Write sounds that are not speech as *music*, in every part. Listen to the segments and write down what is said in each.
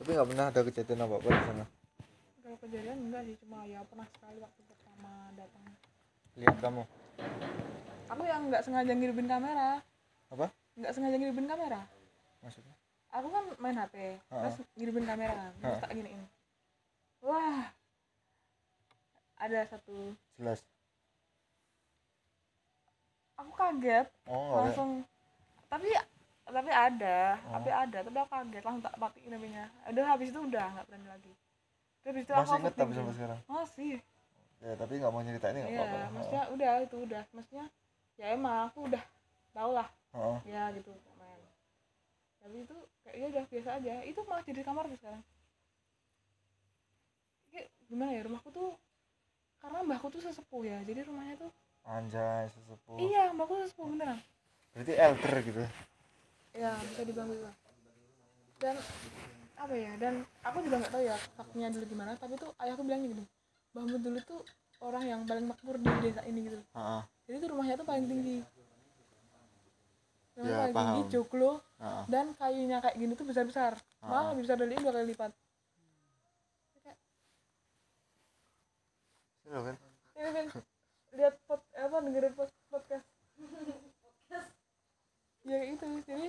tapi nggak pernah ada kejadian apa apa di sana. Kalau kejadian enggak sih cuma ya pernah sekali waktu pertama datang. Lihat kamu. Aku yang nggak sengaja ngidupin kamera. Apa? Nggak sengaja ngidupin kamera. Maksudnya? Aku kan main HP terus ngidupin kamera kan terus tak giniin. Wah. Ada satu. Jelas. Aku kaget. Oh langsung. Tapi tapi ada Oh. tapi ada tapi aku kaget langsung tak matiin HP-nya udah habis itu udah nggak berani lagi. Terus habis itu masih aku inget tapi sampai sekarang? Masih. Ya tapi nggak mau cerita ini nggak iya apa-apa. maksudnya udah itu udah. Maksudnya ya emang aku udah tau lah. Heeh. ya gitu main tapi itu kayaknya udah biasa aja. Itu malah jadi kamar tuh sekarang. Kayak gimana ya rumahku tuh karena mbahku tuh sesepuh ya. Jadi rumahnya tuh anjay sesepuh. Iya mbahku sesepuh beneran. Berarti elder gitu ya bisa dibilang gitu lah. dan apa ya dan aku juga nggak tahu ya faktornya dulu gimana tapi tuh ayahku bilang gini Mbah Mun dulu tuh orang yang paling makmur di desa ini gitu Heeh. jadi tuh rumahnya tuh paling tinggi rumahnya Ya, paling tinggi paham. joglo Heeh. dan kayunya kayak gini tuh besar besar malah Ah. lebih besar dari ini dua kali lipat Ini loh kan kan lihat pod, apa dengerin pod, podcast *laughs* ya itu jadi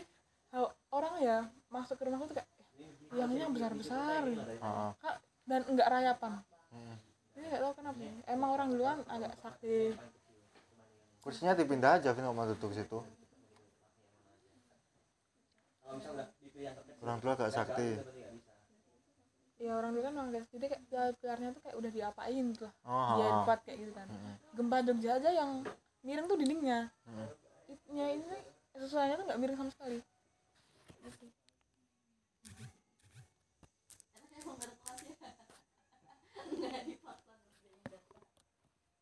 ya masuk ke rumahku tuh kayak "Eh, yangnya besar besar Heeh. Kak, dan enggak rayapan Hmm. ini nggak tahu kenapa ya. emang orang duluan agak sakti kursinya dipindah aja Vin nggak mau duduk situ orang tua agak sakti ya orang dulu kan memang agak jadi kayak pilar pilarnya tuh kayak udah diapain gitu lah oh dia heeh. kuat kayak gitu kan Mm-mm. gempa Jogja aja yang miring tuh dindingnya Mm. Itnya ini sesuainya tuh nggak miring sama sekali Gitu.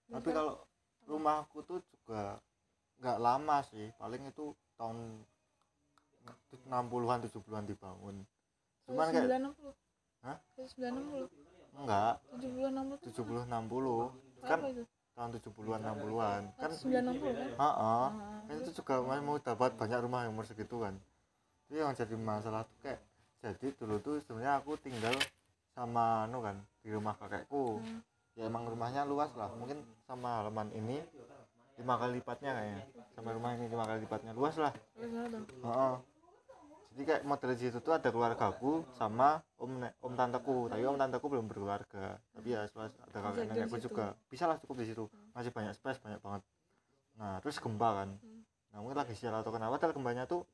Tapi kalau rumahku tuh juga nggak lama sih. Paling itu tahun 60-an 70-an dibangun. Cuman kayak sembilan enam puluh. Hah? sembilan enam puluh. Enggak. tujuh puluh enam puluh 70 60 kan tahun 70-an 60-an kan sembilan enam puluh kan? Heeh. Ah, kan itu juga mau dapat banyak rumah yang umur segitu kan itu yang jadi masalah tuh kayak jadi dulu tuh sebenarnya aku tinggal sama anu kan di rumah kakekku. Hmm. ya emang rumahnya luas lah. Mungkin sama halaman ini lima kali lipatnya kayaknya. Sama rumah ini lima kali lipatnya luas lah. Tuh Heeh. jadi kayak model di situ tuh ada keluargaku sama om ne- om tanteku. Tapi om tanteku belum berkeluarga. Tapi ya setelah ada kakek nenekku juga. Bisa lah cukup di situ. Masih banyak space banyak banget. Nah terus gempa kan. Hmm. nah mungkin lagi sial atau kenapa padahal gembanya tuh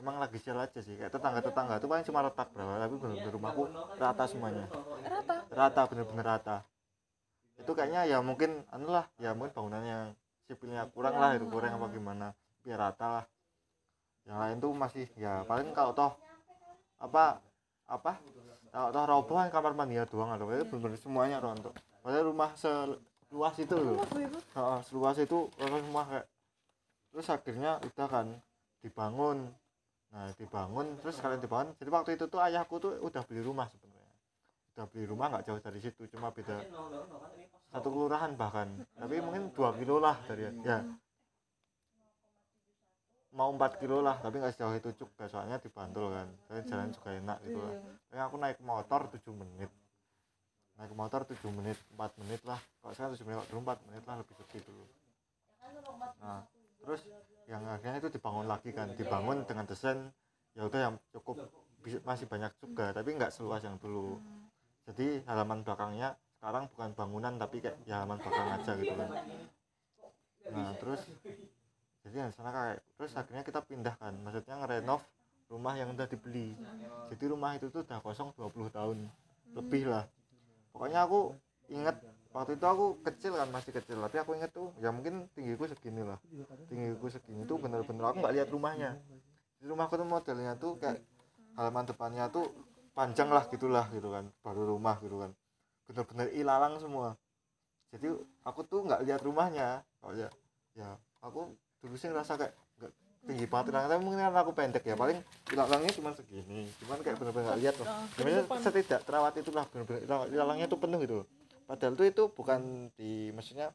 emang lagi sial aja sih kayak tetangga tetangga tuh paling cuma retak berapa tapi bener-bener rumahku rata semuanya. Rata? Rata bener-bener rata. Itu kayaknya ya mungkin anu lah ya mungkin bangunannya sipilnya kurang lah itu kurang apa gimana. Biar rata lah. Yang lain tuh masih ya paling kalau toh apa apa kalau toh roboh kan kamar mandi doang ada itu bener-bener semuanya rontok. Padahal rumah seluas itu loh. Seluas? Itu orang semua kayak. Terus akhirnya udah kan dibangun nah dibangun terus kalian dibangun. Jadi waktu itu tuh ayahku tuh udah beli rumah sebenarnya. Udah beli rumah nggak jauh dari situ cuma beda satu kelurahan bahkan. Tapi mungkin dua kilo lah dari ya. Mau 4 kilo lah tapi nggak sejauh itu juga soalnya dibantul kan. Tapi jalan juga enak gitu lah. Iya. Tapi aku naik motor 7 menit. Naik motor 7 menit 4 menit lah. Kalau sekarang 7 menit kalau dulu 4 menit lah lebih sepi dulu. Nah terus yang akhirnya itu dibangun lagi kan dibangun dengan desain ya udah yang cukup masih banyak juga tapi nggak seluas yang dulu. Jadi halaman belakangnya sekarang bukan bangunan tapi kayak ya halaman belakang aja gitu kan. Nah terus jadi yang sana kayak terus akhirnya kita pindah kan maksudnya ngerenov rumah yang udah dibeli. Jadi rumah itu tuh udah kosong 20 tahun lebih lah. Pokoknya aku inget waktu itu aku kecil kan masih kecil. Tapi aku inget tuh ya mungkin tinggiku segini lah. Tinggiku segini tuh bener-bener aku nggak lihat rumahnya. Di rumahku tuh modelnya tuh kayak halaman depannya tuh panjang lah gitulah gitu kan baru rumah gitu kan. Bener-bener ilalang semua. Jadi aku tuh nggak lihat rumahnya. Oh ya ya aku dulu sih ngerasa kayak nggak tinggi banget. Ilalangnya tapi mungkin karena aku pendek ya paling ilalangnya cuma segini. Cuman kayak bener-bener nggak lihat loh. Sebenarnya depan. setidak terawat itulah bener-bener ilang- ilalangnya tuh penuh gitu padahal tuh itu bukan di maksudnya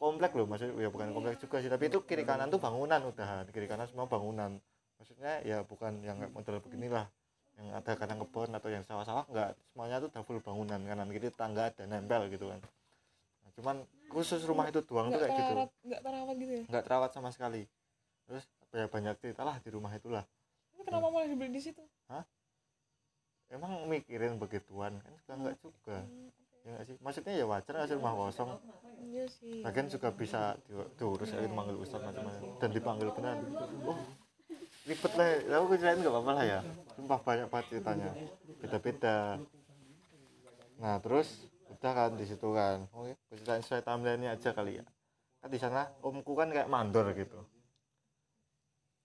komplek loh maksudnya ya bukan komplek juga sih tapi itu kiri kanan tuh bangunan udahan kiri kanan semua bangunan. Maksudnya ya bukan yang model beginilah yang ada kadang kebun atau yang sawah-sawah enggak. Semuanya tuh udah full bangunan kanan kiri tangga ada nempel gitu kan. Nah, cuman khusus rumah itu doang tuh kayak gitu. terawat nggak terawat gitu ya? Nggak terawat sama sekali. Terus ya banyak cerita lah di rumah itulah. Tapi kenapa malah dibeli di situ? Emang mikirin begituan kan juga enggak juga. Hmm. Ya sih? Maksudnya ya wajar sih rumah kosong. Iya sih. Lagian juga bisa di- diurus ya dipanggil ustad macam-macam. Dan dipanggil benar. Oh ribet lah. Aku kirain nggak apa-apa lah ya. Sumpah banyak banget ceritanya. Beda-beda. Nah terus udah kan di situ kan. Oke aku ceritain sesuai timeline aja kali ya. Kan di sana omku kan kayak mandor gitu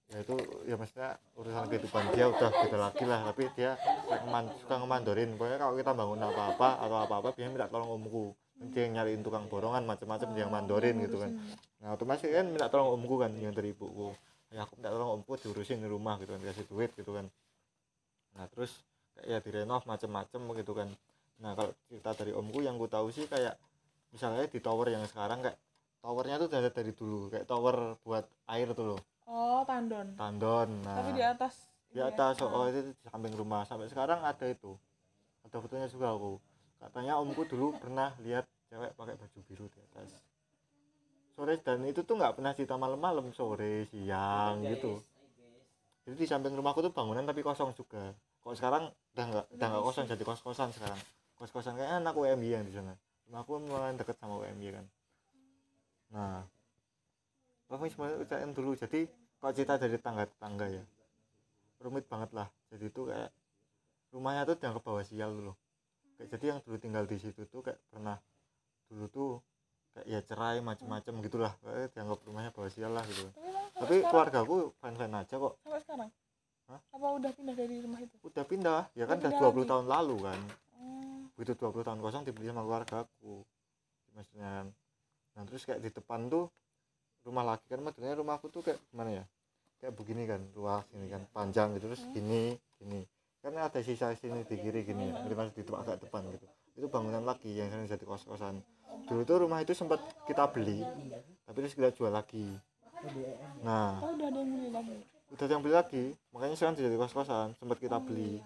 ya itu ya maksudnya urusan kehidupan dia udah beda lagi lah tapi dia ngeman- suka ngemandorin. Pokoknya kalau kita bangun apa-apa atau apa-apa dia minta tolong omku. Dia yang nyariin tukang borongan macam-macam dia yang mandorin gitu kan. nah otomatis kan minta tolong omku kan yang dari ibuku. Ya aku minta tolong omku diurusin di rumah gitu kan dikasih duit gitu kan. Nah terus kayak ya direnov macam-macam gitu kan. Nah kalau cerita dari omku yang ku tahu sih kayak misalnya di tower yang sekarang kayak towernya tuh dari dari dulu kayak tower buat air tuh loh oh tandon. Tandon nah. Tapi di atas di ya. atas oh itu di samping rumah. Sampai sekarang ada itu. Ada fotonya juga aku. Katanya omku dulu pernah lihat cewek pakai baju biru di atas. Sore dan itu tuh nggak pernah cerita malam-malam sore siang gitu. Jadi di samping rumahku tuh bangunan tapi kosong juga. Kok sekarang udah nggak udah nggak kosong jadi kos-kosan sekarang. Kos-kosan kayak anak UMY yang di sana. Rumahku memang deket sama UMY kan. Nah apa sebenarnya ucapan dulu. Jadi kok cerita dari tangga-tangga ya? Rumit banget lah. Jadi itu kayak rumahnya tuh dianggap bawa sial dulu kayak jadi yang dulu tinggal di situ tuh kayak pernah dulu tuh kayak ya cerai macem-macem gitulah. Kayak dianggap rumahnya bawa sial lah gitu. Tapi, sekarang, keluargaku fine-fine aja kok. Sampai sekarang? Hah? apa udah pindah dari rumah itu? Udah pindah. Ya kan Oh, udah pindah 20 lagi. tahun lalu kan. Oh, begitu 20 tahun kosong dibeli sama keluargaku. Maksudnya kan. Nah terus kayak di depan tuh rumah laki kan modelnya rumahku tuh kayak gimana ya? Kayak begini kan luas ini kan panjang gitu terus gini gini. Karena ada sisa sini di kiri gini ya masih di tempat agak depan gitu. Itu bangunan lagi yang sering jadi kos kosan dulu tuh rumah itu sempat kita beli tapi terus kita jual lagi. Nah oh udah ada yang beli lagi. udah ada yang beli lagi. Makanya sekarang jadi kos kosan sempat kita beli.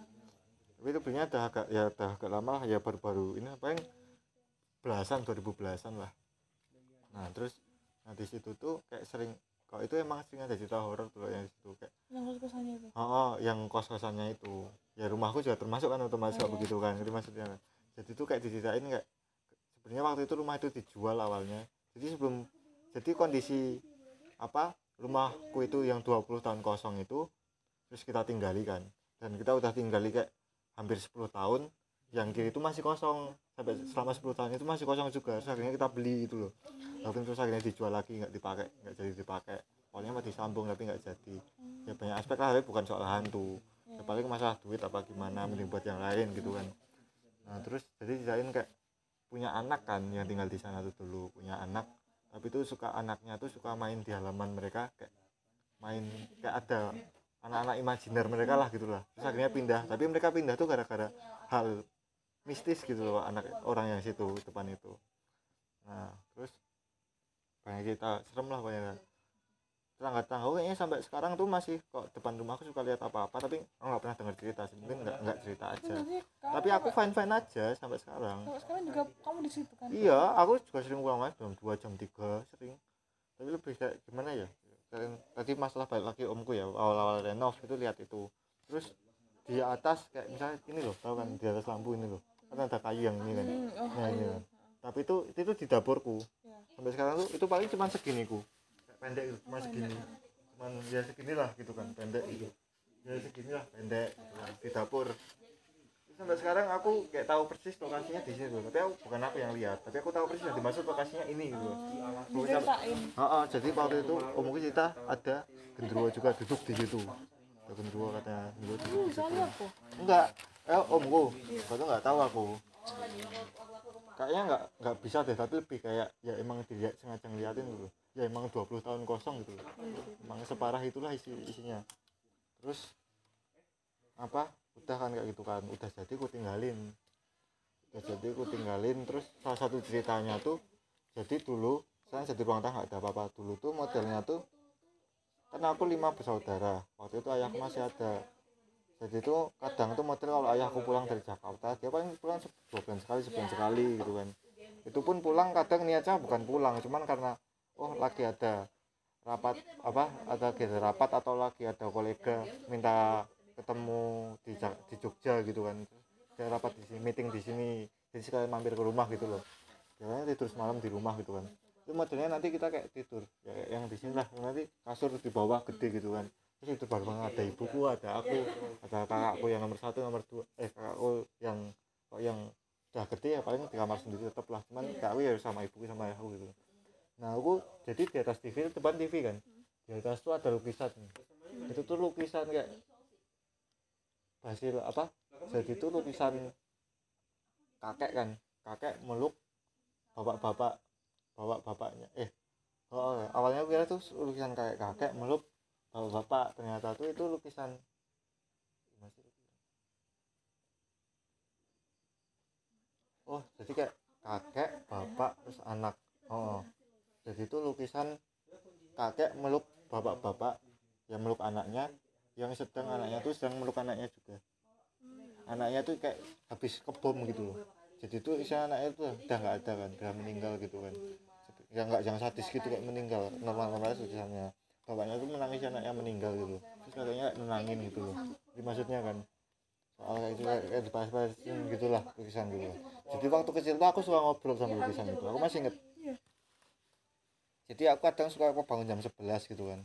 Tapi itu belinya udah agak ya udah agak lama lah ya baru-baru. Ini paling belasan 2000 belasan lah. Nah terus nah di situ tuh kayak sering kalau itu emang sering ada cerita horor tuh yang di situ kayak yang kos kosannya itu? Oh, oh, yang kos kosannya itu. Ya rumahku juga termasuk kan otomatis Oh, iya. begitu kan jadi maksudnya jadi tuh kayak diceritain kayak sebenarnya waktu itu rumah itu dijual awalnya. Jadi sebelum jadi kondisi apa rumahku itu yang 20 tahun kosong itu terus kita tinggali kan. Dan kita udah tinggali kayak hampir 10 tahun yang kiri itu masih kosong sampai selama 10 tahun itu masih kosong juga terus akhirnya kita beli itu loh. Tapi terus akhirnya dijual lagi nggak dipakai nggak jadi dipakai. Awalnya mah disambung tapi nggak jadi. Ya banyak aspek lah tapi bukan soal hantu. Ya paling masalah duit apa gimana mending buat yang lain gitu kan. Nah terus jadi dijain kayak punya anak kan yang tinggal di sana tuh dulu punya anak. Tapi itu suka anaknya tuh suka main di halaman mereka kayak main kayak ada anak-anak imajiner mereka lah gitulah terus akhirnya pindah. Tapi mereka pindah tuh gara-gara hal mistis gitu loh anak orang yang situ depan itu. Nah terus banyak kita serem lah banyak tetangga-tetangga kayaknya sampai sekarang tuh masih kok depan rumahku suka lihat apa-apa tapi aku nggak pernah dengar cerita sih mungkin nggak nggak cerita aja. Tapi aku fine fine aja sampai sekarang. Sampai sekarang juga kamu di situ kan? Iya aku juga sering pulang mas jam 2 jam 3 sering. Tapi lebih kayak gimana ya tadi masalah balik lagi omku ya awal-awal renov itu lihat itu. Terus di atas kayak misalnya ini loh tahu kan di atas lampu ini loh kan ada kayu yang ini kan Hmm, oh, nah ini kan tapi itu itu, di dapurku. Ya. sampai sekarang tuh itu paling cuma segini ku. Pendek gitu cuma Oh, segini. Pendek. cuman ya segini lah gitu kan pendek gitu. Ya segini lah pendek gitu kan, di dapur. Terus sampai sekarang aku kayak tahu persis lokasinya di situ. Tapi aku bukan aku yang lihat. Tapi aku tahu persis yang dimaksud lokasinya ini gitu. Oh, diceritain Heeh, jadi waktu itu omku cerita ada genderuwo juga duduk di situ. Ada genderuwo katanya duduk Hmm, di situ aku enggak eh omku tuh nggak tahu aku. Kayaknya nggak nggak bisa deh tapi lebih kayak ya emang dilihat sengaja ngeliatin gitu. Ya emang 20 tahun kosong gitu emang separah itulah isi isinya. Terus apa udah kan kayak gitu kan. Udah jadi ku tinggalin. Udah jadi ku tinggalin. Terus salah satu ceritanya tuh jadi dulu saya jadi ruang tengah nggak ada apa-apa. Dulu tuh modelnya tuh kan aku lima bersaudara. Waktu itu ayahku masih ada jadi itu kadang tuh model kalau ayahku pulang dari Jakarta dia paling pulang se- dua bulan sekali sebulan sekali gitu kan. Itu pun pulang kadang niatnya bukan pulang cuman karena oh lagi ada rapat apa ada ada rapat atau lagi ada kolega minta ketemu di di Jogja gitu kan. Dia rapat di sini meeting di sini jadi sekalian mampir ke rumah gitu loh. Biasanya tidur semalam di rumah gitu kan. Itu modelnya nanti kita kayak tidur ya, yang di sini lah. Nanti kasur di bawah gede gitu kan terus itu bareng ada ibuku ada aku ada kakakku yang nomor satu nomor dua eh kakakku yang kok yang udah gede ya paling di kamar sendiri tetap lah. Cuman kakakku ya sama ibuku sama ayahku gitu. Nah aku jadi di atas TV depan TV kan? Di atas tuh ada lukisan. Itu tuh lukisan kayak hasil apa? Jadi itu lukisan kakek kan? Kakek meluk bapak-bapak bapak-bapaknya. Eh oh, awalnya aku kira tuh lukisan kayak kakek meluk bapak-bapak ternyata tuh itu lukisan oh jadi kayak kakek bapak terus anak. Oh jadi itu lukisan kakek meluk bapak-bapak yang meluk anaknya yang sedang anaknya tuh sedang meluk anaknya juga. Anaknya tuh kayak habis kebom gitu loh. Jadi tuh isi anaknya tuh udah nggak ada kan udah meninggal gitu kan. Ya nggak jangan sadis gitu kayak meninggal. Normal normal tulisannya bapaknya tuh menangis anaknya meninggal gitu. Terus katanya nenangin gitu loh. Jadi maksudnya kan soal kayak itu kayak, dibahas-bahasin gitulah lukisan gitu loh. jadi waktu kecil tuh aku suka ngobrol sama lukisan itu. Aku masih inget jadi aku kadang suka aku bangun jam 11 gitu kan.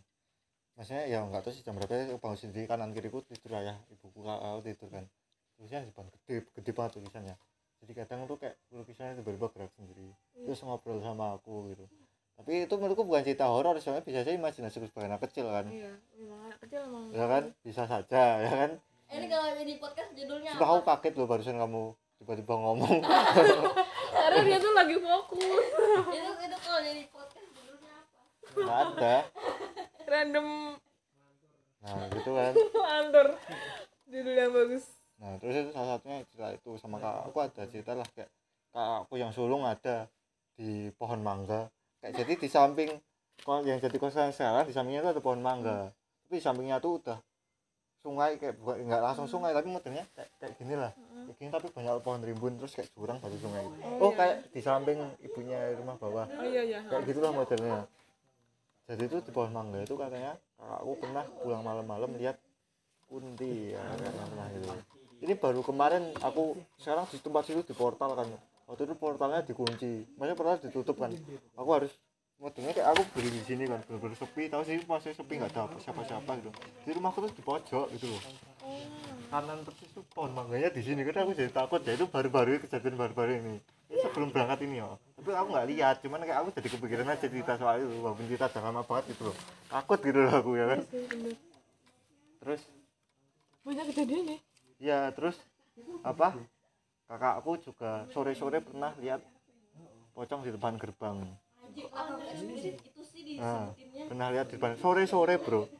Maksudnya ya nggak tahu sih jam berapa aku bangun sendiri kanan kiriku tidur ayah ibuku kakakku tidur kan. Tulisannya di depan gede gede banget tulisannya jadi kadang tuh kayak lukisannya tiba-tiba gerak sendiri. Terus ngobrol sama aku gitu tapi itu menurutku bukan cerita horor soalnya bisa saja imajinasi sebagai anak kecil kan. Iya memang anak kecil emang ya kan? bisa saja ya kan? Eh, ini kalau jadi podcast judulnya Sumpah aku kaget loh barusan kamu tiba-tiba ngomong. *laughs* Karena dia tuh lagi fokus. Itu itu kalau jadi podcast judulnya apa? nggak ada. Random. Nah gitu kan. Antar judul yang bagus. Nah terus itu salah satunya cerita itu sama kakak aku ada cerita lah kayak kakakku yang sulung ada di pohon mangga kayak jadi di samping kalau yang jadi kosan sekarang di sampingnya itu ada pohon mangga. Tapi di sampingnya tuh udah sungai kayak bukan nggak langsung sungai tapi modelnya kayak, kayak gini lah. Kayak gini tapi banyak pohon rimbun terus kayak jurang baru sungai gitu. oh kayak di samping ibunya rumah bawah. Oh iya iya. Kayak gitulah modelnya. Jadi itu di pohon mangga itu katanya kakakku pernah pulang malam-malam lihat kunti ya pernah gitu. Ini baru kemarin aku sekarang di tempat situ di portal kan waktu itu portalnya dikunci. Maksudnya portal ditutup kan. Aku harus modelnya kayak aku beli di sini kan. Bener-bener sepi. Tahu sih masih sepi nggak ada apa siapa-siapa gitu. Di rumahku tuh di pojok gitu loh. Kanan persis tuh pohon mangganya di sini. Kan aku jadi takut ya itu baru-baru kejadian baru-baru ini. Ini sebelum berangkat ini ya. Tapi aku nggak lihat cuman kayak aku jadi kepikiran aja cerita soal itu. Walaupun cerita udah lama banget gitu loh. Takut gitu loh aku ya kan. Iya terus? Banyak kejadian ya? Ya terus? Apa kakakku juga sore-sore pernah lihat pocong di depan gerbang. Nah pernah lihat di depan. Sore-sore bro.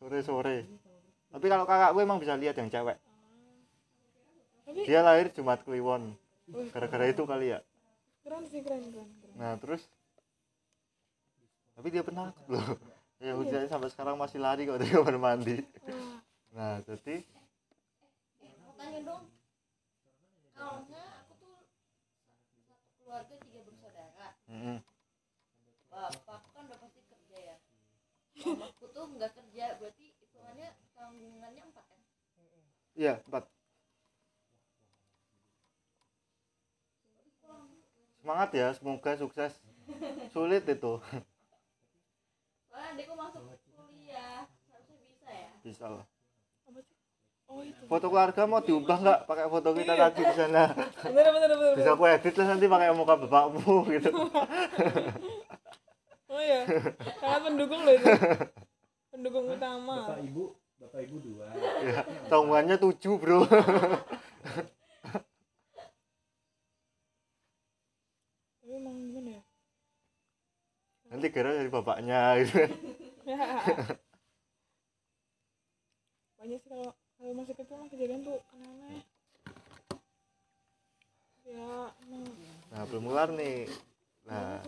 Sore-sore. Tapi kalau kakakku emang bisa lihat yang cewek. Dia lahir Jumat Kliwon. Gara-gara itu kali ya. Keren sih keren keren, keren. nah terus? Tapi dia penakut loh. Ya hujannya sampai sekarang masih lari kok dari kamar mandi. Nah jadi Mau tanya dong. Kalau nggak aku tuh satu keluarga tiga bersaudara. Mm, Bapakku kan udah pasti kerja ya. Mamaku tuh nggak kerja, berarti hitungannya tanggungannya empat kan? iya empat semangat ya semoga sukses sulit itu Soalnya adekku masuk kuliah, harusnya bisa ya. bisa lah oh itu. Foto keluarga mau diubah nggak pakai foto kita tadi di sana? Bener bener bener bisa aku edit lah nanti pakai muka bapakmu gitu. *laughs* Oh iya. Sangat pendukung loh itu. Pendukung utama. Bapak ibu, bapak ibu dua. ya tanggungannya tujuh bro. Tapi emang gimana ya? Nanti kira dari bapaknya gitu. Kan *laughs* banyak sih kalau kalau masih kecil mah kejadian tuh aneh-aneh ya emang. Nah belum kelar nih. Nah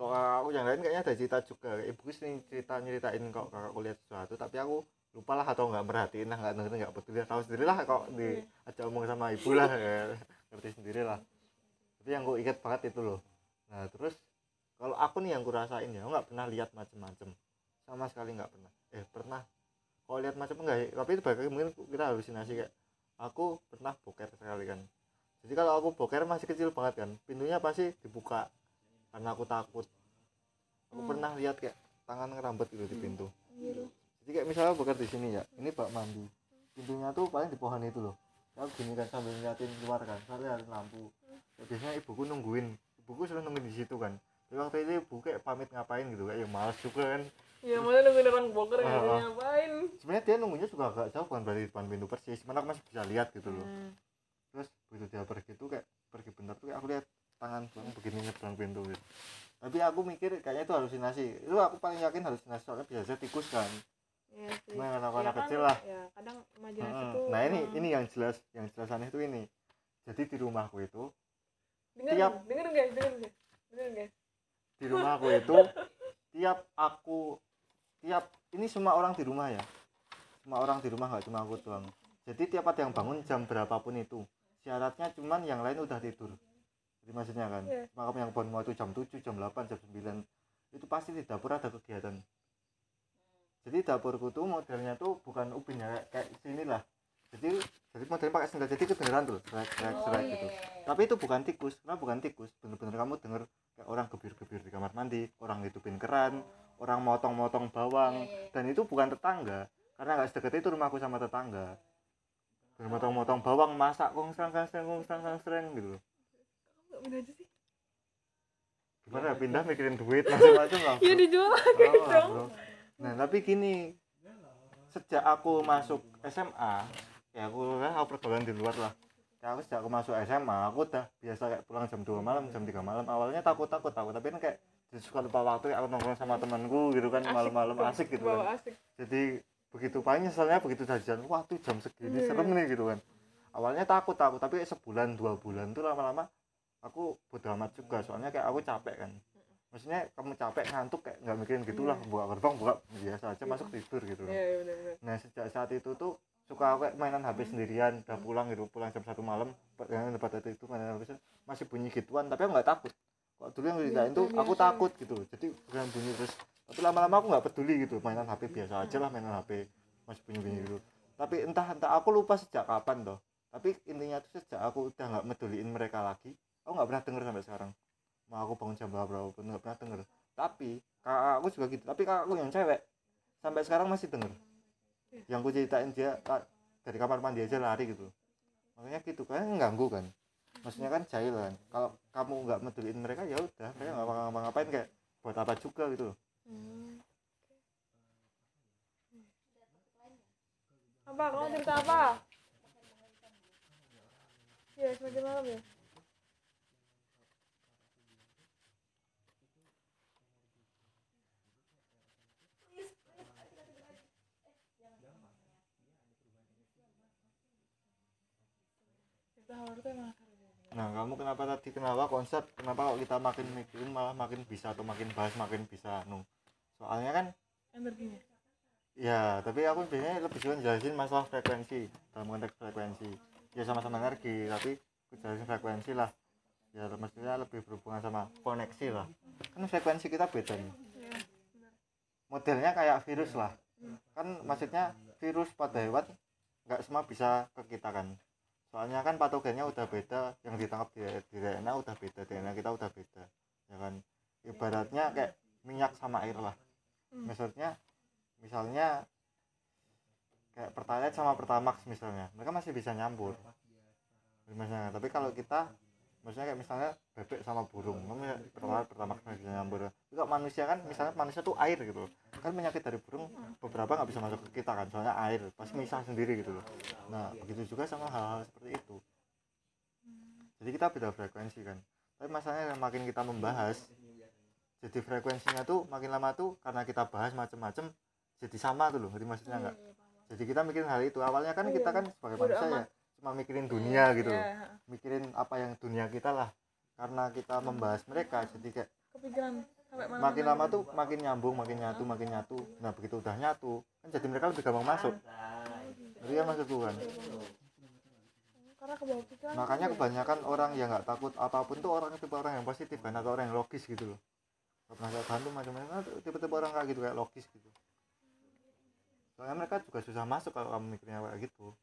kok aku yang lain kayaknya ada cerita juga. Ibu sering cerita nyeritain kok kakakku lihat sesuatu tapi aku lupa lah atau nggak merhatiin lah nggak dengerin nggak peduli. Tahu sendiri lah kok diajak omong sama ibu lah ya. ngerti sendiri lah. Tapi yang gue ingat banget itu loh. Nah terus kalau aku nih yang gue rasain ya nggak pernah lihat macem-macem. Sama sekali nggak pernah. Eh pernah kalau lihat macam enggak ya? Tapi itu lagi mungkin kita halusinasi kayak aku pernah boker sekali kan. Jadi kalau aku boker masih kecil banget kan pintunya pasti dibuka. Karena aku takut. Aku Hmm. pernah lihat kayak tangan ngerambet gitu di pintu. Anjir. jadi kayak misalnya boker di sini ya ini bak mandi. Pintunya tuh paling di pohon itu loh. Aku gini kan sambil ngeliatin keluar kan sambil nyalain lampu. Ya, biasanya ibuku nungguin. Ibuku sudah nungguin di situ kan. Tapi waktu itu ibu kayak pamit ngapain gitu kayak ya males juga kan ya mana nungguin orang boker nggak Ah, bisa ah. ngapain? Sebenarnya dia nunggunya juga agak jauh bukan dari depan pintu persis. Cuman aku masih bisa lihat gitu loh. Hmm. terus begitu dia pergi tuh kayak pergi bentar tuh kayak aku lihat tangan bang begini nyebrang pintu gitu. Tapi aku mikir kayaknya itu halusinasi. Itu aku paling yakin halusinasi soalnya biasa tikus kan. Iya sih. cuma anak Ya kan, kecil lah. ya kadang imajinasi Heeh. tuh nah ini emang- ini yang jelas yang jelas aneh itu ini. Jadi di rumahku itu dengerin tiap- dengerin guys dengerin guys dengerin guys. di rumahku itu tiap aku tiap ini semua orang di rumah ya? Semua orang di rumah nggak cuma aku doang. Jadi tiap ada yang bangun jam berapapun itu syaratnya cuman yang lain udah tidur. Jadi maksudnya kan Iya. maka yang bangun mau itu jam 7 jam 8 jam 9 itu pasti di dapur ada kegiatan. Jadi dapurku tuh modelnya tuh bukan ubin ya kayak, sini lah jadi jadi modelnya pakai sendal jadi kedengeran tuh serak serak oh serak iya gitu. iya. tapi itu bukan tikus. Karena bukan tikus? Bener-bener kamu denger kayak orang gebir-gebir di kamar mandi orang hidupin keran orang motong-motong bawang. Iya, iya. dan itu bukan tetangga karena nggak sedekat itu rumahku sama tetangga. Dan motong-motong bawang masak kong serang kong serang kong serang serang gitu pindah aja sih? Gimana ya, pindah mikirin duit macam-macam lah ya dijual Tahu lah, bro. nah tapi gini sejak aku masuk SMA ya aku kan aku pergaulan di luar lah. Ya aku sejak aku masuk SMA aku udah biasa kayak pulang jam 2 malam jam 3 malam. Awalnya takut takut takut. Tapi kan kayak jadi suka lupa waktu aku nongkrong sama temanku gitu kan malam-malam asik gitu kan. asik. Jadi begitu paling nyeselnya begitu jajan wah tuh jam segini Iya. serem nih gitu kan. Awalnya takut takut tapi sebulan dua bulan tuh lama-lama aku bodo amat juga soalnya kayak aku capek kan. Maksudnya kamu capek ngantuk kayak nggak mikirin gitulah Iya. buka gerbang buka biasa aja masuk tidur gitu. Loh iya iya benar benar nah sejak saat itu tuh suka aku kayak mainan HP sendirian udah pulang gitu pulang jam satu malam yang tempat itu itu mainan HP masih bunyi gituan tapi aku nggak takut kok dulu yang diceritain tuh aku biasa. takut gitu. Jadi bukan bunyi terus. Tapi lama-lama aku nggak peduli gitu mainan HP biasa aja lah mainan HP masih bunyi-bunyi gitu tapi entah entah aku lupa sejak kapan toh. Tapi intinya tuh sejak aku udah nggak meduliin mereka lagi aku nggak pernah denger sampai sekarang. Mau aku bangun jam berapa pun nggak pernah denger. Tapi kakak aku juga gitu. Tapi kakakku yang cewek sampai sekarang masih denger. Yang ku ceritain dia dari kamar mandi aja lari gitu. Makanya gitu kan mengganggu kan maksudnya kan jahil kan kalau kamu nggak meduliin mereka ya udah mereka nggak bakal ngapa-ngapain kayak buat apa juga gitu loh Hmm. apa kamu cerita apa ya semakin malam ya cerita horor tuh emang seru sih. Nah kamu kenapa tadi kenapa konsep kenapa kalau kita makin mikirin malah makin bisa atau makin bahas makin bisa nu soalnya kan energinya ya? Tapi aku biasanya lebih suka jelasin masalah frekuensi dalam konteks frekuensi. Ya sama-sama energi tapi aku jelasin frekuensi lah. Ya maksudnya lebih berhubungan sama koneksi lah. Kan frekuensi kita beda nih. Ya modelnya kayak virus lah. Kan maksudnya virus pada hewan nggak semua bisa ke kita kan soalnya kan patogennya udah beda yang ditangkap di, di DNA udah beda DNA kita udah beda ya kan? Ibaratnya kayak minyak sama air lah. Hmm. maksudnya misalnya kayak pertalite sama pertamax misalnya mereka masih bisa nyampur. Misalnya tapi kalau kita maksudnya kayak misalnya bebek sama burung kan pertalite pertamax masih bisa nyampur tapi kalau manusia kan misalnya manusia tuh air gitu. Kan penyakit dari burung beberapa nggak bisa masuk ke kita kan soalnya air pasti misah sendiri gitu loh. Nah begitu juga sama hal-hal seperti itu. Jadi kita beda frekuensi kan. Tapi masalahnya makin kita membahas jadi frekuensinya tuh makin lama tuh karena kita bahas macem-macem jadi sama tuh loh. Ngerti maksudnya nggak? Jadi kita mikirin hal itu. Awalnya kan Oh, kita iya. kan sebagai manusia ya. Cuma mikirin dunia gitu. loh ya, mikirin apa yang dunia kita lah. Karena kita membahas mereka jadi kayak kepikiran sampai mana makin lama tuh makin nyambung makin nyatu makin nyatu. Nah begitu udah nyatu kan jadi mereka lebih gampang masuk. Jadi kan kan? Karena ke bawah pikiran. Makanya tuh ya. kebanyakan orang yang nggak takut apa pun tuh orang tipe orang yang positif kan atau orang yang logis gitu loh. Gak pernah saya bantu macam-macam. Nah, tipe-tipe orang kayak gitu kayak logis gitu. Soalnya mereka juga susah masuk kalau kamu mikirnya kayak gitu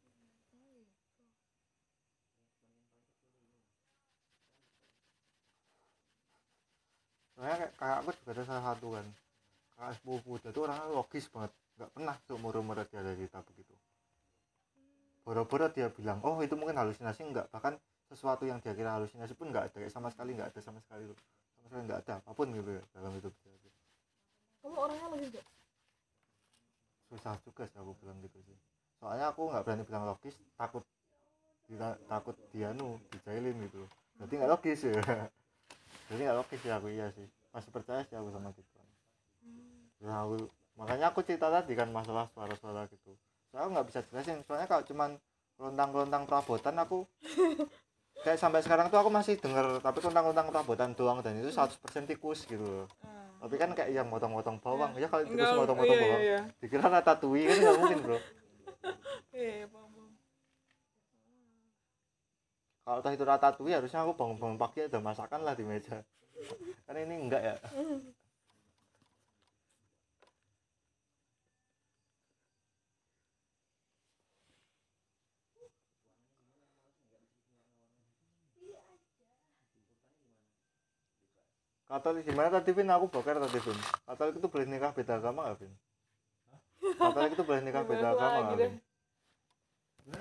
soalnya kayak, kayak aku juga ada salah satu kan. Kakak sepupu. Dia tuh orangnya logis banget. Nggak pernah seumur umur dia ada cerita begitu boro-boro dia bilang oh itu mungkin halusinasi. Enggak bahkan sesuatu yang dia kira halusinasi pun enggak ada. Kayak sama sekali enggak ada sama sekali sama sekali enggak ada apa pun gitu ya dalam hidup dia kamu orangnya logis gak susah juga sih aku bilang gitu sih. Soalnya aku nggak berani bilang logis takut dia takut dia nu dijailin gitu. Jadi nggak logis ya *laughs* jadi nggak logis ya aku iya sih. Masih percaya sih aku sama gitu ya aku makanya aku cerita tadi kan masalah suara-suara gitu. Soalnya aku nggak bisa jelasin soalnya kalau cuman kelontang-kelontang perabotan aku *laughs* kayak sampai sekarang tuh aku masih denger tapi kelontang-kelontang perabotan doang dan itu 100% tikus gitu loh. Tapi kan kayak yang motong-motong bawang. Ya kalau tikus motong-motong iya, bawang iya, dikira ratatouille kan nggak mungkin bro *laughs* iya iya paham paham kalau toh itu ratatouille harusnya aku bangun-bangun pagi ada masakan lah di meja kan ini enggak ya Katolik gimana tadi Vin? Aku boker tadi Vin. Katolik itu boleh nikah beda agama nggak Vin? Katolik itu boleh nikah beda agama deh. Vin?